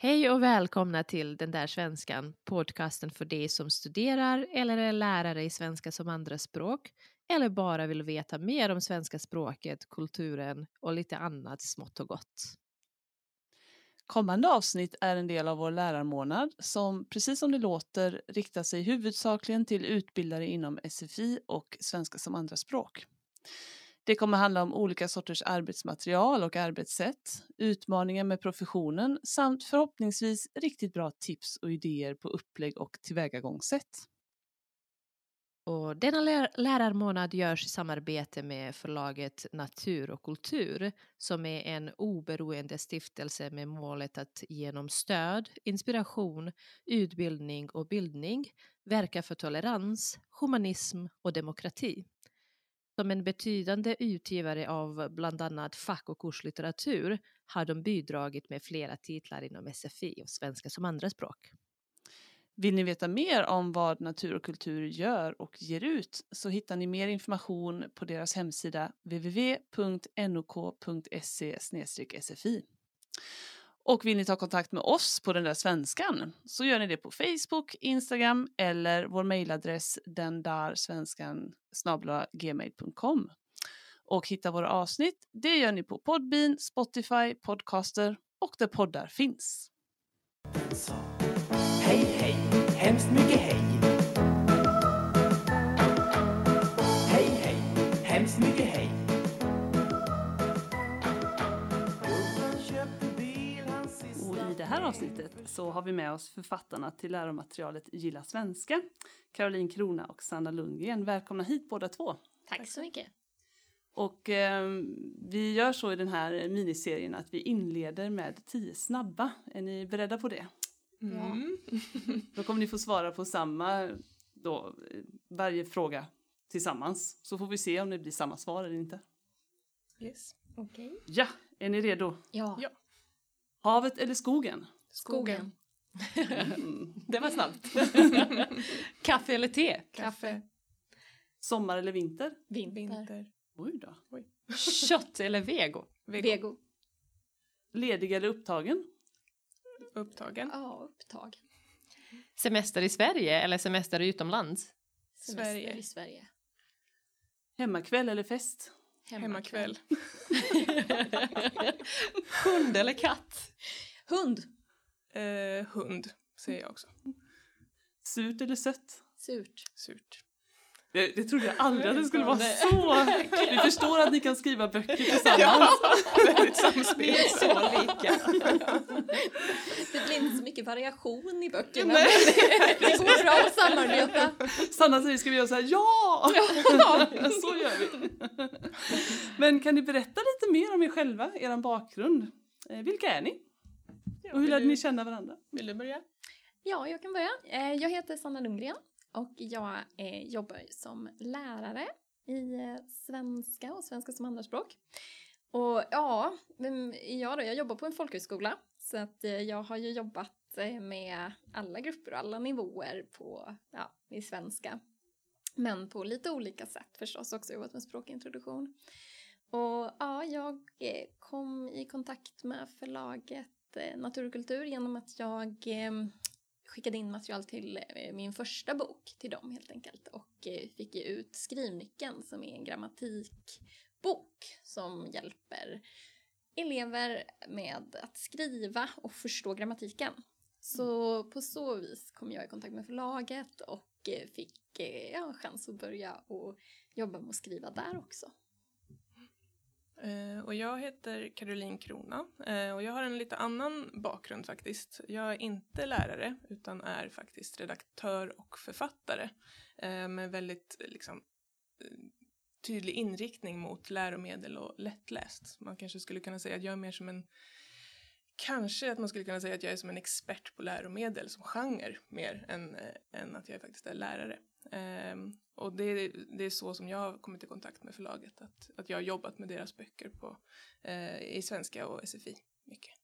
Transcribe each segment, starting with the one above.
Hej och välkomna till Den där svenskan, podcasten för dig som studerar eller är lärare i svenska som andraspråk eller bara vill veta mer om svenska språket, kulturen och lite annat smått och gott. Kommande avsnitt är en del av vår lärarmånad som precis som det låter riktar sig huvudsakligen till utbildare inom SFI och svenska som andraspråk. Det kommer handla om olika sorters arbetsmaterial och arbetssätt, utmaningar med professionen samt förhoppningsvis riktigt bra tips och idéer på upplägg och tillvägagångssätt. Och denna lär lärarmånad görs i samarbete med förlaget Natur och kultur som är en oberoende stiftelse med målet att genom stöd, inspiration, utbildning och bildning verka för tolerans, humanism och demokrati. Som en betydande utgivare av bland annat fack och kurslitteratur har de bidragit med flera titlar inom SFI och svenska som andraspråk. Vill ni veta mer om vad Natur och kultur gör och ger ut så hittar ni mer information på deras hemsida www.nok.se sfi. Och vill ni ta kontakt med oss på den där svenskan så gör ni det på Facebook, Instagram eller vår mejladress den där svenskan gmail.com. Och hitta våra avsnitt, det gör ni på Podbean, Spotify, Podcaster och där poddar finns. Hej, hej, hemskt mycket hej. Hej, hej, hemskt mycket hej. Här avsnittet så har vi med oss författarna till läromaterialet Gilla svenska, Caroline Krona och Sanna Lundgren. Välkomna hit båda två. Tack så mycket. Och eh, vi gör så i den här miniserien att vi inleder med tio snabba. Är ni beredda på det? Mm. Då kommer ni få svara på samma, då, varje fråga tillsammans. Så får vi se om det blir samma svar eller inte. Yes. Okej. Ja, är ni redo? Ja. Ja. Havet eller skogen? Skogen. Mm. Det var snabbt. Kaffe eller te? Kaffe. Sommar eller vinter? Vinter. Vinter. Oj då. Kött eller vego? Vego. Vego. Ledig eller upptagen? Upptagen. Ja, upptag. Semester i Sverige eller semester utomlands? Semester Sverige. i Sverige. Hemmakväll eller fest? Hemmakväll. Hund eller katt? Hund. Eh, hund säger jag också. Surt eller sött? Surt. Surt. Det, det trodde jag aldrig att det skulle vara så. Vi förstår att ni kan skriva böcker tillsammans. Väldigt samspel. Så lika. Det blir inte så mycket variation i böckerna. men Det går bra att samarbeta. Sanna säger, ska vi göra så här? Ja! så gör vi. Men kan ni berätta lite mer om er själva, er bakgrund? Eh, vilka är ni? Och hur lärde ni känna varandra? Vill du börja? Ja, jag kan börja. Eh, Jag heter Sanna Lundgren och jag eh, jobbar som lärare i eh, svenska och svenska som andraspråk. Och ja, vem är jag då? Jag jobbar på en folkhögskola så att eh, jag har ju jobbat eh, med alla grupper och alla nivåer på, ja, i svenska. Men på lite olika sätt förstås, också jobbat med språkintroduktion. Och ja, jag eh, kom i kontakt med förlaget eh, Natur och kultur genom att jag eh, skickade in material till eh, min första bok till dem helt enkelt och eh, fick ge ut Skrivnyckeln som är en grammatikbok som hjälper elever med att skriva och förstå grammatiken. Så på så vis kom jag i kontakt med förlaget och eh, fick ja, en chans att börja och jobba med att skriva där också. Eh, och jag heter Caroline Krona eh, och jag har en lite annan bakgrund faktiskt. Jag är inte lärare utan är faktiskt redaktör och författare eh, med väldigt liksom, tydlig inriktning mot läromedel och lättläst. Man kanske skulle kunna säga att jag är mer som en Kanske att man skulle kunna säga att jag är som en expert på läromedel som genre mer än, än att jag faktiskt är lärare. Ehm, och det, det är så som jag har kommit i kontakt med förlaget, att, att jag har jobbat med deras böcker på, eh, i svenska och SFI mycket.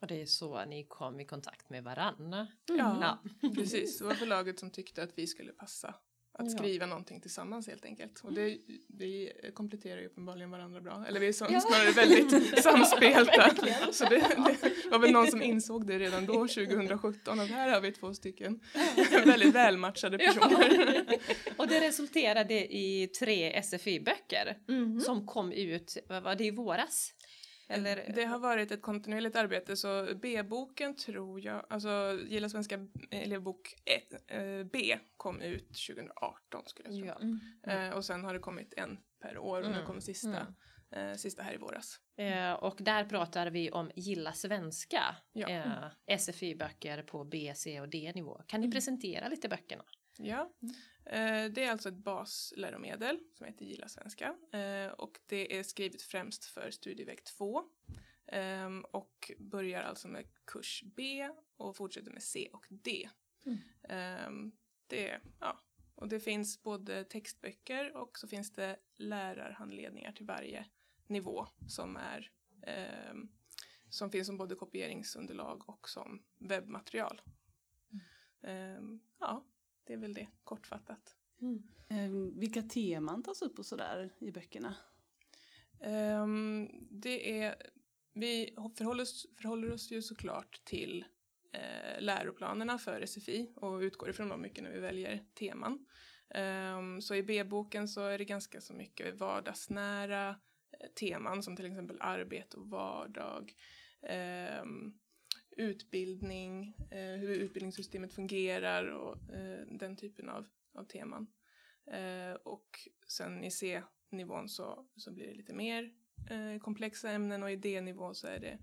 Och det är så ni kom i kontakt med varann. Ja, Ja. precis. Det var förlaget som tyckte att vi skulle passa att Ja. skriva någonting tillsammans helt enkelt. Och det, vi kompletterar ju uppenbarligen varandra bra. Eller vi är så, snarare väldigt samspelta. Så det, det var väl någon som insåg det redan då, 2017, att här har vi två stycken väldigt välmatchade personer. Och det resulterade i tre SFI-böcker Mhm. som kom ut, vad var det i våras? Eller? Det har varit ett kontinuerligt arbete så B-boken tror jag, alltså Gilla svenska elevbok 1, eh, B kom ut 2018 skulle jag tro. Ja. Eh, och sen har det kommit en per år och nu Mm. kommer sista, Mm. eh, sista här i våras. Eh, och där pratar vi om Gilla svenska, Ja. eh, SFI-böcker på B, C och D-nivå. Kan ni presentera lite böckerna? Ja, det är alltså ett basläromedel som heter Gilla svenska eh, och det är skrivet främst för studieväg 2 eh, och börjar alltså med kurs B och fortsätter med C och D. Mm. Eh, det, ja, och det finns både textböcker och så finns det lärarhandledningar till varje nivå som är eh, som finns som både kopieringsunderlag och som webbmaterial. Eh, ja, det är väl det kortfattat. Eh, vilka teman tas upp och sådär i böckerna? Ehm, det är, vi förhåller oss, förhåller oss ju såklart till eh, läroplanerna för SFI och utgår ifrån dem mycket när vi väljer teman. Ehm, så i B-boken så är det ganska så mycket vardagsnära eh, teman som till exempel arbete och vardag, ehm, utbildning, eh, hur utbildningssystemet fungerar och eh, den typen av, av teman. Eh, och sen i C-nivån så, så blir det lite mer komplexa ämnen och i D-nivå så är det,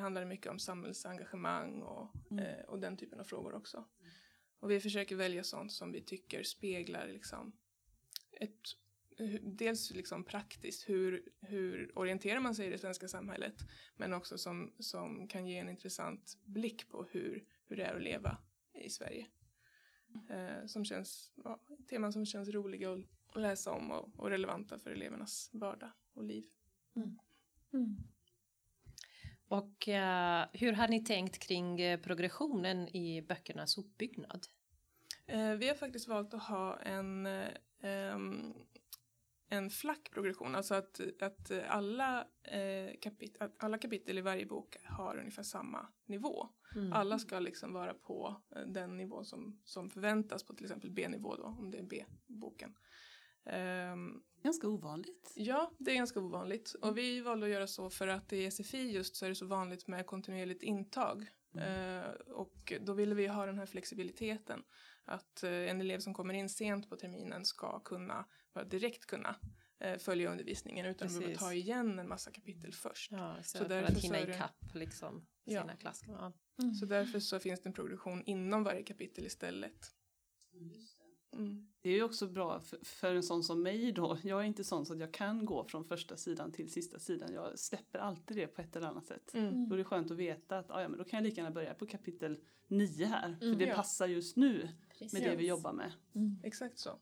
handlar det mycket om samhällsengagemang och, Mm. och den typen av frågor också. Och vi försöker välja sånt som vi tycker speglar liksom ett, dels liksom praktiskt, hur, hur orienterar man sig i det svenska samhället, men också som, som kan ge en intressant blick på hur, hur det är att leva i Sverige. Eh, som känns, ja, teman som känns roliga att, läsa om och, och relevanta för elevernas vardag och liv. Mm. Och eh, hur har ni tänkt kring eh, progressionen i böckernas uppbyggnad? Eh, vi har faktiskt valt att ha en, ehm, en flack progression, alltså att, att alla, eh, kapit- att alla kapitel i varje bok har ungefär samma nivå. Mm. Alla ska liksom vara på eh, den nivå som, som förväntas på till exempel B-nivå då, om det är B-boken. Ehm, Ganska ovanligt. Ja, det är ganska ovanligt. Och vi valde att göra så för att i SFI just så är det så vanligt med kontinuerligt intag. Eh, och då ville vi ha den här flexibiliteten. Att eh, en elev som kommer in sent på terminen ska kunna, bara direkt kunna eh, följa undervisningen utan att behöva Precis. ta igen en massa kapitel först. Ja, så, Så för därför att hinna ikapp liksom Ja. sina klasser. Ja. Så därför så finns det en progression inom varje kapitel istället. Mm. Det är ju också bra för, för en sån som mig då. Jag är inte sån så att jag kan gå från första sidan till sista sidan. Jag släpper alltid det på ett eller annat sätt. Mm. Då är det skönt att veta att ah, ja, men då kan jag lika gärna börja på kapitel 9 här. För Mm. det Ja. passar just nu Precis. med det vi jobbar med. Mm. Exakt så.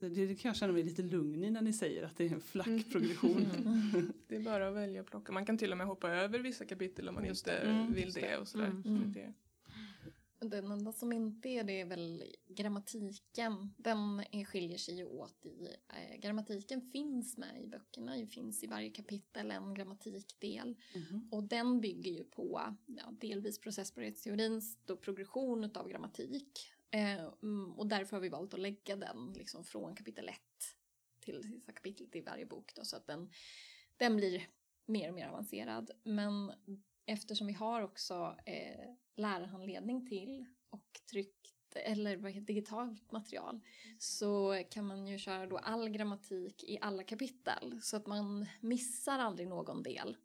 Det, det kan jag känna mig lite lugn i när ni säger att det är en flack progression. Mm. Det är bara att välja och plocka. Man kan till och med hoppa över vissa kapitel om man Just inte det. Mm, vill just det. det. och sådär. Mm. Mm. Det, Den enda som inte är det är väl grammatiken. Den är, skiljer sig ju åt i... Eh, grammatiken finns med i böckerna. Det finns i varje kapitel en grammatikdel. Mhm. Och den bygger ju på ja, delvis processbarhetsteorins progression av grammatik. Eh, mm, och därför har vi valt att lägga den liksom från kapitel 1 till sista kapitlet i varje bok. Då, så att den, den blir mer och mer avancerad. Men eftersom vi har också eh, lärarhandledning till och tryckt eller digitalt material så kan man ju köra då all grammatik i alla kapitel så att man missar aldrig någon del.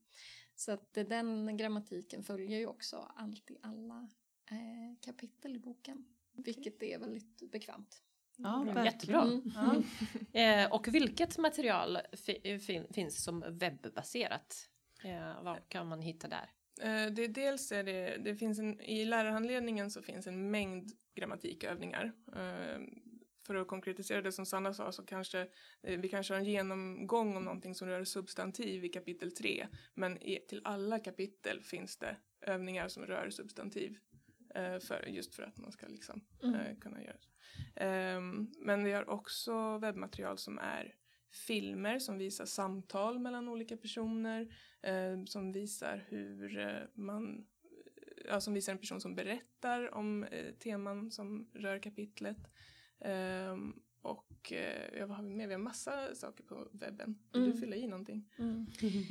Så att den grammatiken följer ju också alltid alla eh, kapitel i boken. Vilket är väldigt bekvämt. Ja, Mm, verkligen. jättebra. Mm. Ja. Eh, och vilket material fi- fin- finns som webbaserat? Eh, vad kan man hitta där? Eh, det, dels är det, det finns en, i lärarhandledningen så finns en mängd grammatikövningar. Eh, för att konkretisera det som Sanna sa så kanske eh, vi kanske har en genomgång om någonting som rör substantiv i kapitel 3. Men i, till alla kapitel finns det övningar som rör substantiv. Eh, för, just för att man ska liksom, Mm. eh, kunna göra det. Ehm, men vi har också webbmaterial som är filmer som visar samtal mellan olika personer, eh, som visar hur eh, man ja, som visar en person som berättar om eh, teman som rör kapitlet. Ehm, och eh, vad har vi mer? Vi har massa saker på webben. Vill Mm. du fylla i någonting? Mm.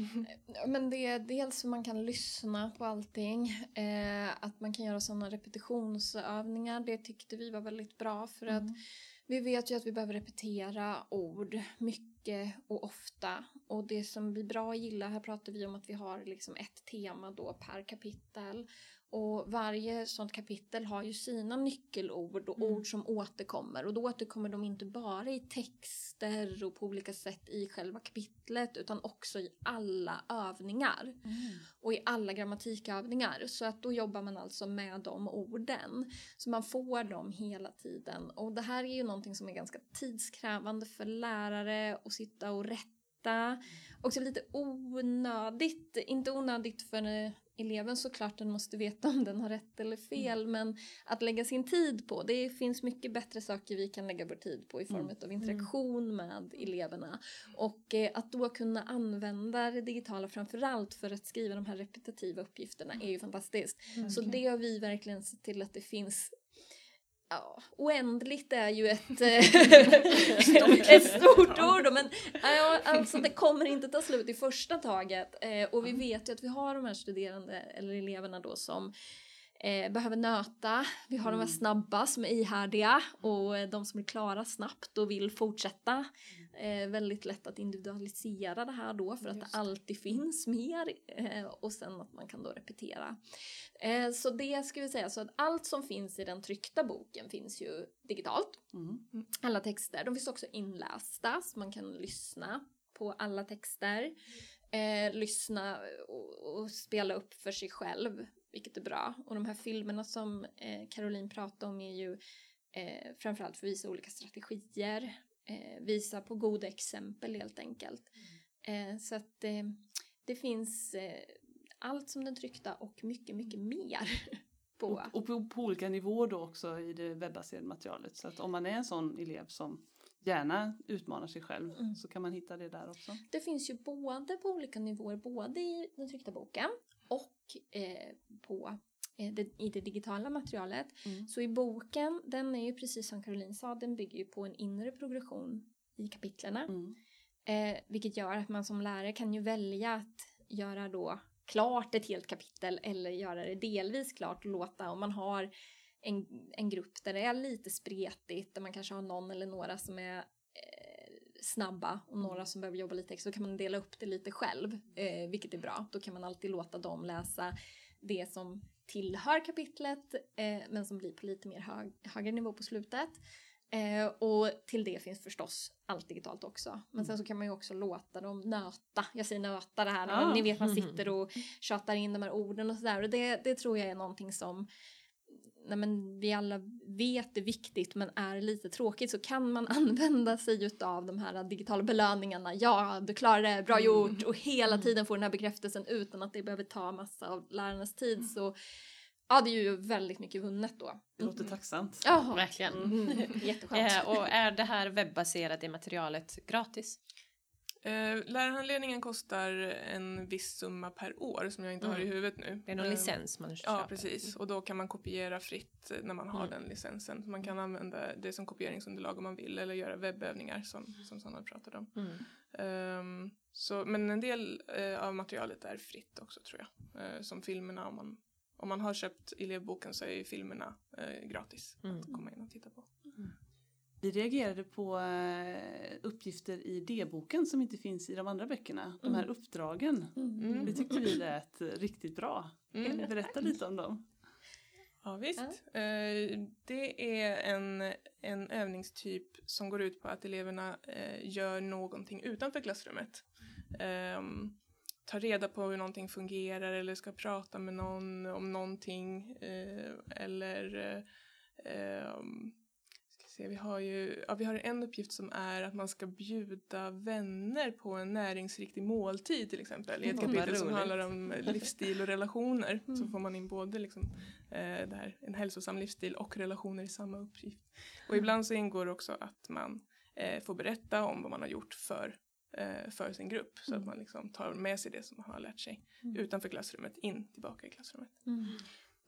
Men det är dels hur man kan lyssna på allting, eh, att man kan göra sådana repetitionsövningar, det tyckte vi var väldigt bra för att vi vet ju att vi behöver repetera ord mycket och ofta och det som blir bra att gilla, här pratar vi om att vi har liksom ett tema då per kapitel och varje sånt kapitel har ju sina nyckelord och Mm. ord som återkommer och då återkommer de inte bara i texter och på olika sätt i själva kapitlet utan också i alla övningar och i alla grammatikövningar. Så att då jobbar man alltså med de orden. Så man får dem hela tiden. Och det här är ju någonting som är ganska tidskrävande för lärare att sitta och rätta. Också lite onödigt, inte onödigt för eleven såklart, den måste veta om den har rätt eller fel, men att lägga sin tid på. Det finns mycket bättre saker vi kan lägga vår tid på i form Mm. av interaktion med eleverna. Och eh, att då kunna använda det digitala framförallt för att skriva de här repetitiva uppgifterna är ju fantastiskt. Så det har vi verkligen sett till att det finns Ja, oändligt är ju ett, eh, ett stort ord men ja, alltså det kommer inte ta slut i första taget. Eh, och vi vet ju att vi har de här studerande eller eleverna då som eh, behöver nöta. Vi har de här snabba som är ihärdiga och eh, de som är klara snabbt och vill fortsätta. Eh, väldigt lätt att individualisera det här då för att det alltid finns mer eh, och sen att man kan då repetera. Eh, så det ska vi säga, så att allt som finns i den tryckta boken finns ju digitalt. Mm. Alla texter. De finns också inlästa så man kan lyssna på alla texter. Eh, lyssna och, och spela upp för sig själv, vilket är bra. Och de här filmerna som eh, Caroline pratade om är ju eh, framförallt för att visa olika strategier. Eh, visa på goda exempel helt enkelt. Eh, så att eh, det finns eh, allt som den tryckta och mycket, mycket mer på. Och, och på, på olika nivåer då också i det webbaserade materialet. Så att om man är en sån elev som gärna utmanar sig själv Mm. så kan man hitta det där också. Det finns ju både på olika nivåer, både i den tryckta boken och eh, på, eh, det, i det digitala materialet. Mm. Så i boken, den är ju precis som Caroline sa, den bygger ju på en inre progression i kapitlerna. Mm. Eh, vilket gör att man som lärare kan ju välja att göra då klart ett helt kapitel eller göra det delvis klart och låta om man har en, en grupp där det är lite spretigt, där man kanske har någon eller några som är snabba och några som behöver jobba lite extra, så kan man dela upp det lite själv, eh, vilket är bra. Då kan man alltid låta dem läsa det som tillhör kapitlet, eh, men som blir på lite mer hög, högre nivå på slutet. Eh, och till det finns förstås allt digitalt också. Men sen så kan man ju också låta dem nöta. Jag säger nöta det här, Ah. ni vet man sitter och tjatar in de här orden och sådär. Och det, det tror jag är någonting som nej men vi alla vet är viktigt men är lite tråkigt så kan man använda sig av de här digitala belöningarna. Ja, du klarade det, bra gjort och hela tiden få den här bekräftelsen utan att det behöver ta massa av lärarnas tid. Så ja, det är ju väldigt mycket vunnet då. Det låter tacksamt. Ja, Verkligen. mm, jätteskönt. Eh, och är det här webbaserade materialet gratis? Eh, lärarhandledningen kostar en viss summa per år som jag inte har i Mm. huvudet nu. Det är någon Eh, licens man köper? Ja, precis. Och då kan man kopiera fritt när man har Mm. den licensen. Så man kan använda det som kopieringsunderlag om man vill eller göra webbövningar som, som Sanna pratade om. Mm. Ehm, så, men en del eh, av materialet är fritt också tror jag. Eh, som filmerna, om man, om man har köpt elevboken så är ju filmerna eh, gratis Mm. att komma in och titta på. Vi reagerade på eh, uppgifter i D-boken som inte finns i de andra böckerna. De här uppdragen. Mm. Det tyckte vi lät riktigt bra. Kan Mm. berätta lite om dem? Ja, visst. Eh, det är en, en övningstyp som går ut på att eleverna eh, gör någonting utanför klassrummet. Um, tar reda på hur någonting fungerar eller ska prata med någon om någonting. eller eh, ehm, se, vi, har ju, ja, vi har en uppgift som är att man ska bjuda vänner på en näringsriktig måltid till exempel. I ett Mm, kapitel som handlar om livsstil och relationer så Mm. får man in både liksom, eh, det här, en hälsosam livsstil och relationer i samma uppgift. Och ibland så ingår också att man eh, får berätta om vad man har gjort för, eh, för sin grupp så att man liksom tar med sig det som man har lärt sig Mm. utanför klassrummet in tillbaka i klassrummet.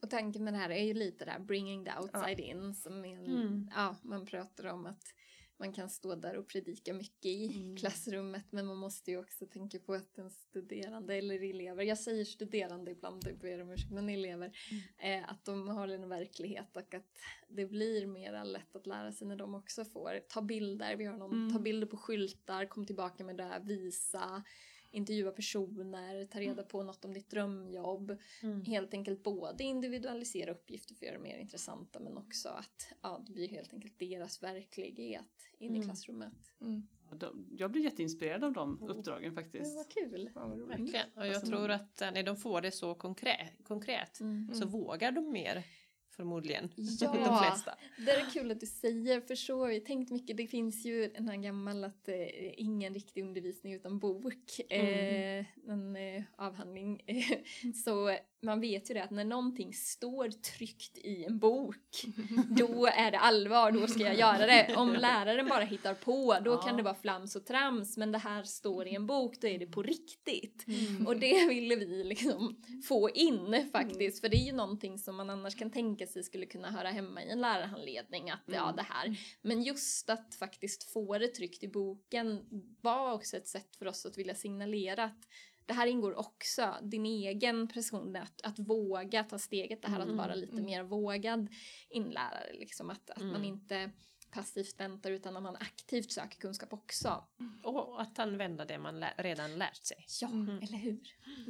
Och tanken med det här är ju lite där bringing the outside in som en- Mm. ja, man pratar om att man kan stå där och predika mycket i Mm. klassrummet men man måste ju också tänka på att en studerande eller elever, jag säger studerande ibland, det ber om ursäkt, men elever, eh, att de har en verklighet och att det blir mer lätt att lära sig när de också får ta bilder, vi har någon, Mm. ta bilder på skyltar, kom tillbaka med det, visa, intervjua personer, ta reda på något om ditt drömjobb Mm. helt enkelt både individualisera uppgifter för att göra det mer intressanta men också att ja, det blir helt enkelt deras verklighet in i Mm. klassrummet. Mm. Jag blir jätteinspirerad av de uppdragen Det faktiskt. var kul. Ja, vad. Verkligen. Och jag Alltså, tror att eh, när de får det så konkret, konkret Mm. så vågar de mer förmodligen. Ja. De flesta. Det är kul att du säger, för så har vi tänkt mycket. Det finns ju en här gammal att eh, ingen riktig undervisning utan bok, eh, en eh, avhandling. så man vet ju det att när någonting står tryckt i en bok, då är det allvar, då ska jag göra det. Om läraren bara hittar på, då Ja. kan det vara flams och trams, men det här står i en bok, då är det på riktigt. Mm. Och det ville vi liksom få in faktiskt, för det är ju någonting som man annars kan tänka sig skulle kunna höra hemma i en lärarhandledning, att ja Mm. det här. Men just att faktiskt få det tryckt i boken var också ett sätt för oss att vilja signalera att det här ingår också, din egen prestation, att, att våga ta steget, det här att Mm, vara lite mm. mer vågad inlärare, liksom att, att man Mm. inte passivt väntar utan att man aktivt söker kunskap också. Och att använda det man lä- redan lärt sig. Ja, Mm. eller hur?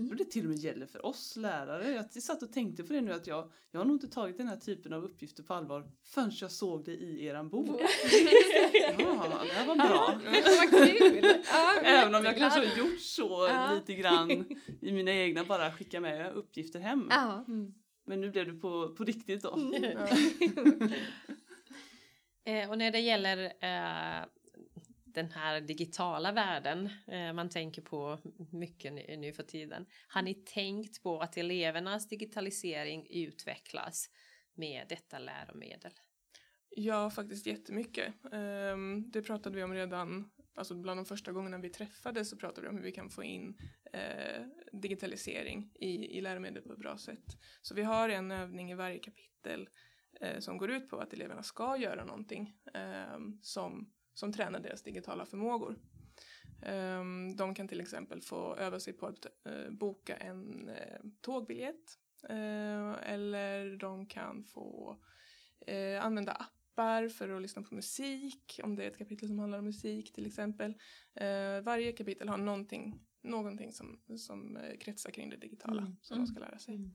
Och det till och med gäller för oss lärare. Jag satt och tänkte på det nu att jag, jag har nog inte tagit den här typen av uppgifter på allvar förrän jag såg det i eran bok. Ja, det här var bra. Vad kul! Ja, Även om jag kanske har gjort så Ja. lite grann i mina egna, bara skicka med uppgifter hem. Ja. Men nu blev det på, på riktigt då. Eh, och när det gäller eh, den här digitala världen eh, man tänker på mycket nu, nu för tiden. Har ni tänkt på att elevernas digitalisering utvecklas med detta läromedel? Ja, faktiskt jättemycket. Ehm, det pratade vi om redan, alltså bland de första gångerna vi träffades så pratade vi om hur vi kan få in eh, digitalisering i, i läromedel på ett bra sätt. Så vi har en övning i varje kapitel eh, som går ut på att eleverna ska göra någonting ehm, som, som tränar deras digitala förmågor. Ehm, de kan till exempel få öva sig på att eh, boka en eh, tågbiljett eh, eller de kan få eh, använda appar för att lyssna på musik, om det är ett kapitel som handlar om musik till exempel. Eh, varje kapitel har någonting, någonting som, som eh, kretsar kring det digitala Mm. som de ska lära sig.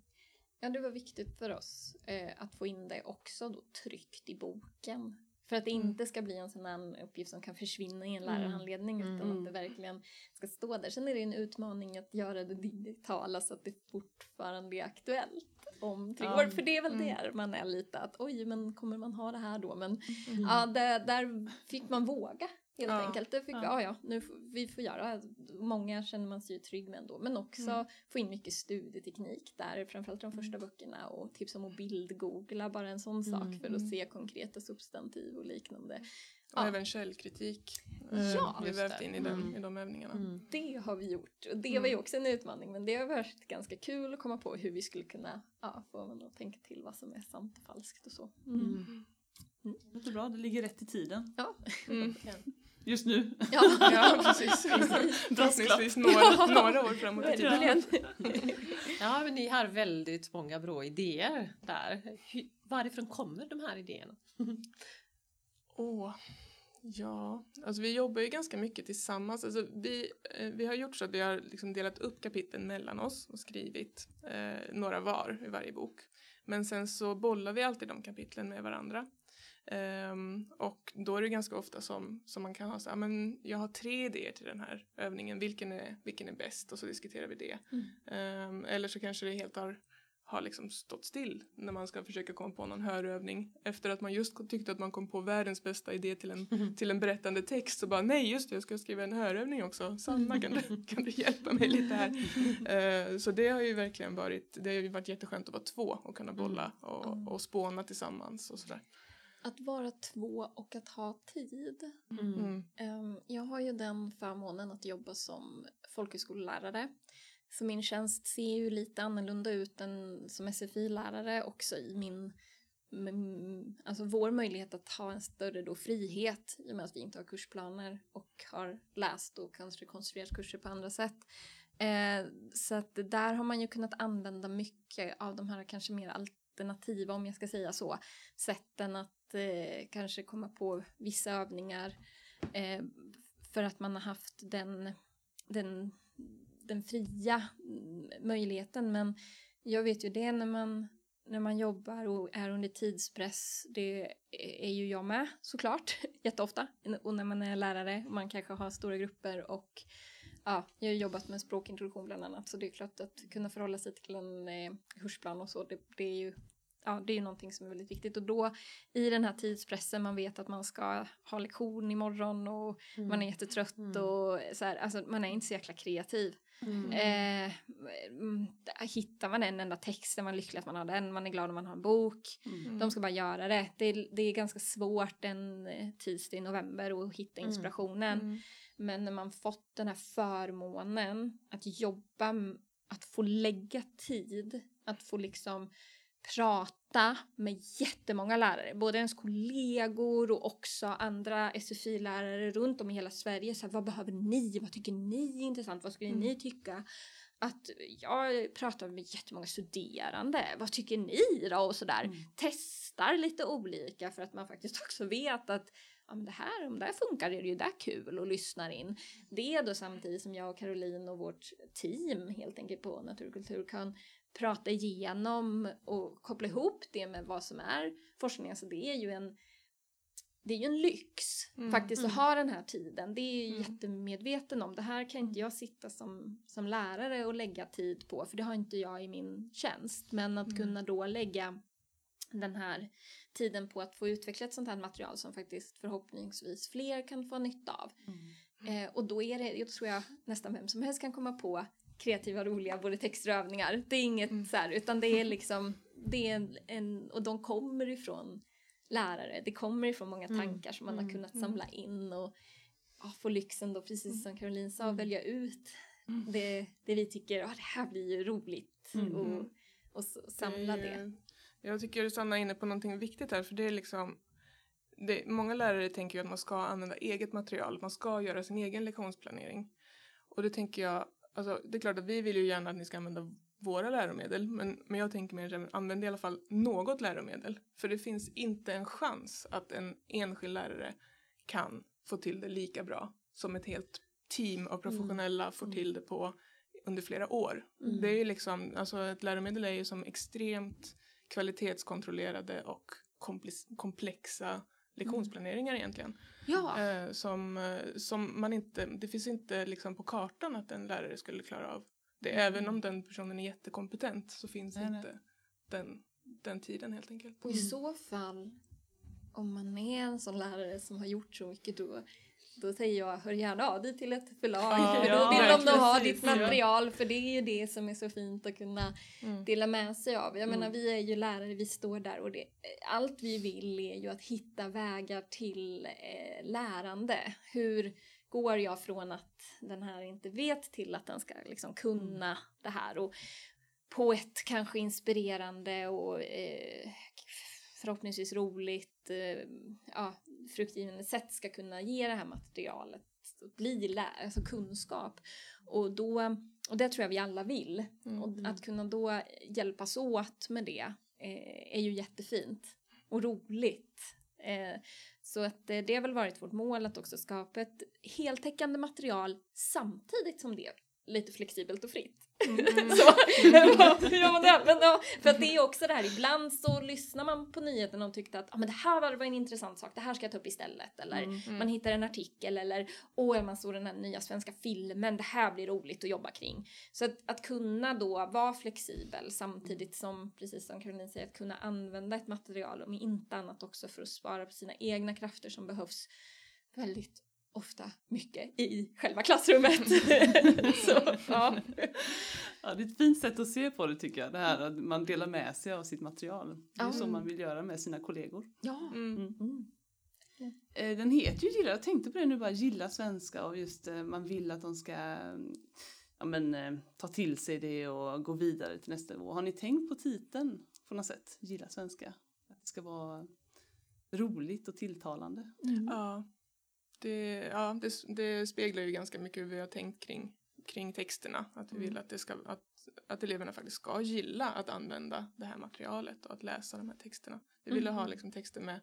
Ja, det var viktigt för oss eh, att få in det också då tryckt i boken. För att det Mm. inte ska bli en sån här uppgift som kan försvinna i en Mm. lärarhandledning utan Mm. att det verkligen ska stå där. Sen är det en utmaning att göra det digitala så att det fortfarande är aktuellt om tre år. För det är väl Mm. där man är lite att oj, men kommer man ha det här då? Men Mm. ja, där, där fick man våga helt Ja. enkelt. Det fick, Ja. ja. ja, nu får, vi får göra. Många känner man sig ju trygg med ändå. Men också Mm. få in mycket studieteknik där, framförallt de första böckerna och tips om att bildgoogla, bara en sån sak Mm. för att Mm. se konkreta substantiv och liknande. Och Ja. även källkritik. Ja, vi har vävt det. in i, den, Mm. i de övningarna. Mm. Det har vi gjort och det Mm. var ju också en utmaning men det har varit ganska kul att komma på hur vi skulle kunna ja, få man att tänka till vad som är sant och falskt och så. Mm. Det låter bra, det ligger rätt i tiden. Ja. Just nu. Ja, Ja, precis. Förhoppningsvis några, några år framåt i tiden. Ja, men ni har väldigt många bra idéer där. Hur, varifrån kommer de här idéerna? Åh, ja. Alltså vi jobbar ju ganska mycket tillsammans. Alltså vi, eh, vi har gjort så att vi har liksom delat upp kapitlen mellan oss och skrivit eh, några var i varje bok. Men sen så bollar vi alltid de kapitlen med varandra. Ehm, och då är det ganska ofta som, som man kan ha så här, men jag har tre idéer till den här övningen, vilken är, vilken är bäst? Och så diskuterar vi det. Mm. Ehm, eller så kanske det helt har, har liksom stått still när man ska försöka komma på någon hörövning. Efter att man just tyckte att man kom på världens bästa idé till en, till en berättande text så bara nej just det, jag ska skriva en hörövning också. Sanna kan du, kan du hjälpa mig lite här? Eh, så det har ju verkligen varit, det har ju varit jätteskönt att vara två och kunna bolla och, och spåna tillsammans och sådär. Att vara två och att ha tid. Mm. Ehm, Jag har ju den förmånen att jobba som folkhögskolelärare. Så min tjänst ser ju lite annorlunda ut än som SFI-lärare också i min mm, Alltså vår möjlighet att ha en större då frihet i och med att vi inte har kursplaner och har läst och kanske konstruerat kurser på andra sätt. Eh, så att där har man ju kunnat använda mycket av de här kanske mer alternativa, om jag ska säga så, sätten att eh, kanske komma på vissa övningar eh, för att man har haft den, den, den fria mm, möjligheten. Men jag vet ju det när man, när man jobbar och är under tidspress. Det är ju jag med såklart, jätteofta. Och när man är lärare och man kanske har stora grupper och Ja, jag har jobbat med språkintroduktion bland annat så det är klart att kunna förhålla sig till en eh, kursplan och så det, det är ju ja, det är ju någonting som är väldigt viktigt och då i den här tidspressen man vet att man ska ha lektion imorgon och man är jättetrött och så här, alltså man är inte så jäkla kreativ. Eh, mm, hittar man en enda text är man lycklig att man har den, man är glad om man har en bok. De ska bara göra det. Det är, det är ganska svårt en eh, tisdag i november att hitta inspirationen. Men när man fått den här förmånen att jobba, att få lägga tid, att få liksom prata med jättemånga lärare, både ens kollegor och också andra SFI-lärare runt om i hela Sverige. Så här, vad behöver ni? Vad tycker ni är intressant? Vad skulle ni tycka? Att jag pratar med jättemånga studerande. Vad tycker ni då? Och sådär. Testar lite olika för att man faktiskt också vet att ja, men det här, om det här funkar är det ju där kul och lyssnar in. Det är då samtidigt som jag och Caroline och vårt team helt enkelt på Naturkultur kan prata igenom och koppla ihop det med vad som är forskning. Alltså det är ju en det är ju en lyx Mm, faktiskt att mm. ha den här tiden. Det är jag Mm. jättemedveten om. Det här kan inte jag sitta som, som lärare och lägga tid på för det har inte jag i min tjänst. Men att Mm. kunna då lägga den här tiden på att få utveckla ett sånt här material som faktiskt förhoppningsvis fler kan få nytta av. Eh, och då är det, jag tror jag nästan vem som helst kan komma på kreativa, roliga både texter och övningar. Det är inget Mm. så här, utan det är liksom, det är en, en, och de kommer ifrån lärare, det kommer ifrån många Mm. tankar som man har kunnat Mm. samla in och ja, få lyxen då, precis som Caroline sa, Mm. välja ut Mm. det, det vi tycker, ja det här blir ju roligt Mm. och, och s- samla det. är- Jag tycker Sanna är inne på någonting viktigt här för det är liksom det, Många lärare tänker ju att man ska använda eget material, man ska göra sin egen lektionsplanering. Och det tänker jag, alltså det är klart att vi vill ju gärna att ni ska använda våra läromedel men, men jag tänker mer använd i alla fall något läromedel. För det finns inte en chans att en enskild lärare kan få till det lika bra som ett helt team av professionella får till det på under flera år. Mm. Det är ju liksom, alltså ett läromedel är ju som extremt kvalitetskontrollerade och komplexa lektionsplaneringar egentligen. Ja, Eh, som, eh, som man inte, det finns inte liksom på kartan att en lärare skulle klara av. Det, Även om den personen är jättekompetent så finns Nej, nej. inte Den, den tiden helt enkelt. och i så fall, om man är en sån lärare som har gjort så mycket då, då säger jag hör gärna av dig till ett förlag. Ja, då ja, vill de nog ha ditt ja. material för det är ju det som är så fint att kunna Mm. dela med sig av. Jag menar Mm. vi är ju lärare, vi står där och det, allt vi vill är ju att hitta vägar till eh, lärande. Hur går jag från att den här inte vet till att den ska liksom kunna det här och på ett kanske inspirerande och eh, förhoppningsvis roligt, ja, fruktgivande sätt ska kunna ge det här materialet och bli lä- alltså kunskap. Och, då, och det tror jag vi alla vill. Mm. Och att kunna då hjälpas åt med det eh, är ju jättefint och roligt. Eh, så att eh, det har väl varit vårt mål att också skapa ett heltäckande material samtidigt som det lite flexibelt och fritt. Mm. Så, ja, men, det- men, ja, för att det är också det här, ibland så lyssnar man på nyheterna och tyckte att ah, men det här var, var en intressant sak, det här ska jag ta upp istället. Eller Mm. man hittar en artikel eller åh, man såg den här nya svenska filmen, det här blir roligt att jobba kring. Så att, att kunna då vara flexibel samtidigt som, precis som Caroline säger, att kunna använda ett material om inte annat också för att spara på sina egna krafter som behövs väldigt ofta mycket i själva klassrummet. så, ja. Ja, det är ett fint sätt att se på det tycker jag. Det här att man delar med sig av sitt material. Det är Ja. så man vill göra med sina kollegor. ja. Mm. Mm. Eh, Den heter ju Gilla, jag tänkte på det nu bara, Gilla svenska och just eh, man vill att de ska mm, ja, men, eh, ta till sig det och gå vidare till nästa nivå. Har ni tänkt på titeln på något sätt? Gilla svenska? Att det ska vara roligt och tilltalande. Ja, det, ja det, det speglar ju ganska mycket hur vi har tänkt kring, kring texterna. Att vi vill att, det ska, att, att eleverna faktiskt ska gilla att använda det här materialet och att läsa de här texterna. Vi ville ha liksom texter med,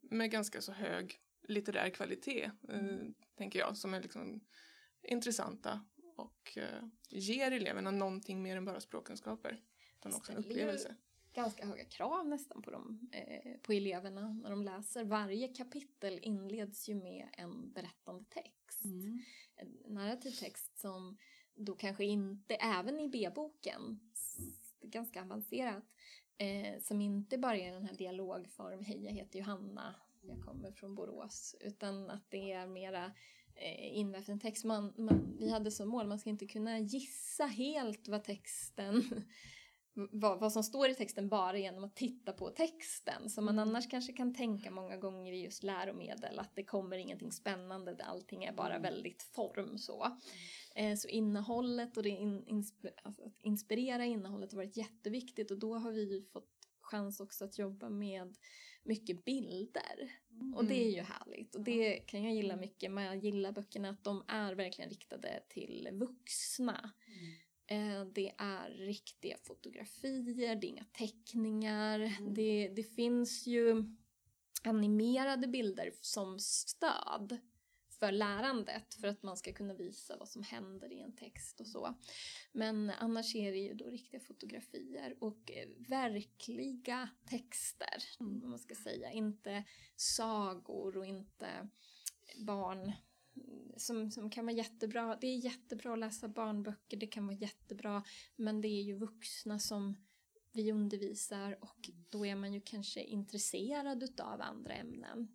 med ganska så hög litterär kvalitet, eh, tänker jag, som är liksom intressanta och eh, ger eleverna någonting mer än bara språkkunskaper. Utan också en upplevelse. Ganska höga krav nästan på dem, eh, på eleverna när de läser. Varje kapitel inleds ju med en berättande text. En narrativ text som då kanske inte, även i B-boken, ganska avancerat, eh, som inte bara är den här dialogform, hej jag heter Johanna, jag kommer från Borås, utan att det är mera eh, en text. Man, man, vi hade som mål, man ska inte kunna gissa helt vad texten vad, vad som står i texten bara genom att titta på texten. Som man annars kanske kan tänka många gånger i just läromedel att det kommer ingenting spännande, allting är bara väldigt form så. Eh, så innehållet och det in, insp- alltså att inspirera innehållet har varit jätteviktigt och då har vi fått chans också att jobba med mycket bilder. Och det är ju härligt och det kan jag gilla mycket. Men jag gillar böckerna att de är verkligen riktade till vuxna. Eh, Det är riktiga fotografier, det är inga teckningar. Det, det finns ju animerade bilder som stöd för lärandet för att man ska kunna visa vad som händer i en text och så. Men annars är det ju då riktiga fotografier och eh, verkliga texter, om man ska säga. Inte sagor och inte barn som, som kan vara jättebra. Det är jättebra att läsa barnböcker, det kan vara jättebra, men det är ju vuxna som vi undervisar och då är man ju kanske intresserad utav andra ämnen.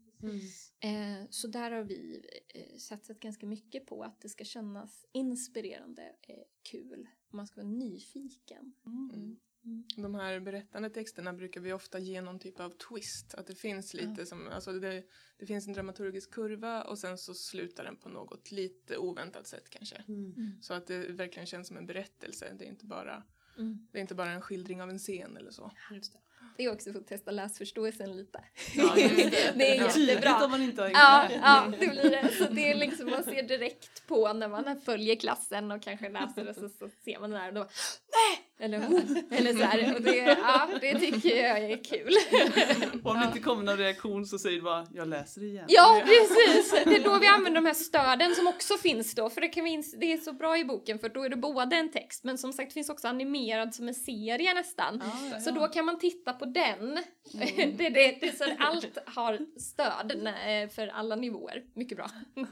Eh, så där har vi eh, satsat ganska mycket på att det ska kännas inspirerande, eh, kul. Man ska vara nyfiken. Mm. De här berättande texterna brukar vi ofta ge någon typ av twist. Att det finns lite som, alltså det, det finns en dramaturgisk kurva och sen så slutar den på något lite oväntat sätt kanske. Så att det verkligen känns som en berättelse. Det är inte bara, Mm. det är inte bara en skildring av en scen eller så. Det är också för att testa läsförståelsen lite. Ja, just det. Det är Tydligt jättebra. om man inte har Ja, ja, det blir det. Så det är liksom, man ser direkt på när man följer klassen och kanske läser och så, så ser man det där och då bara, nej! Eller, eller så här. Och det, ja, det tycker jag är kul. Och om det inte kommer någon reaktion så säger du bara, jag läser igen. Ja, precis! Det är då vi använder de här stöden som också finns då, för det, kan vi det är så bra i boken för då är det både en text men som sagt finns också animerad som en serie nästan. Ja, Så ja. då kan man titta på den. det, det, det, så allt har stöd för alla nivåer. Mycket bra.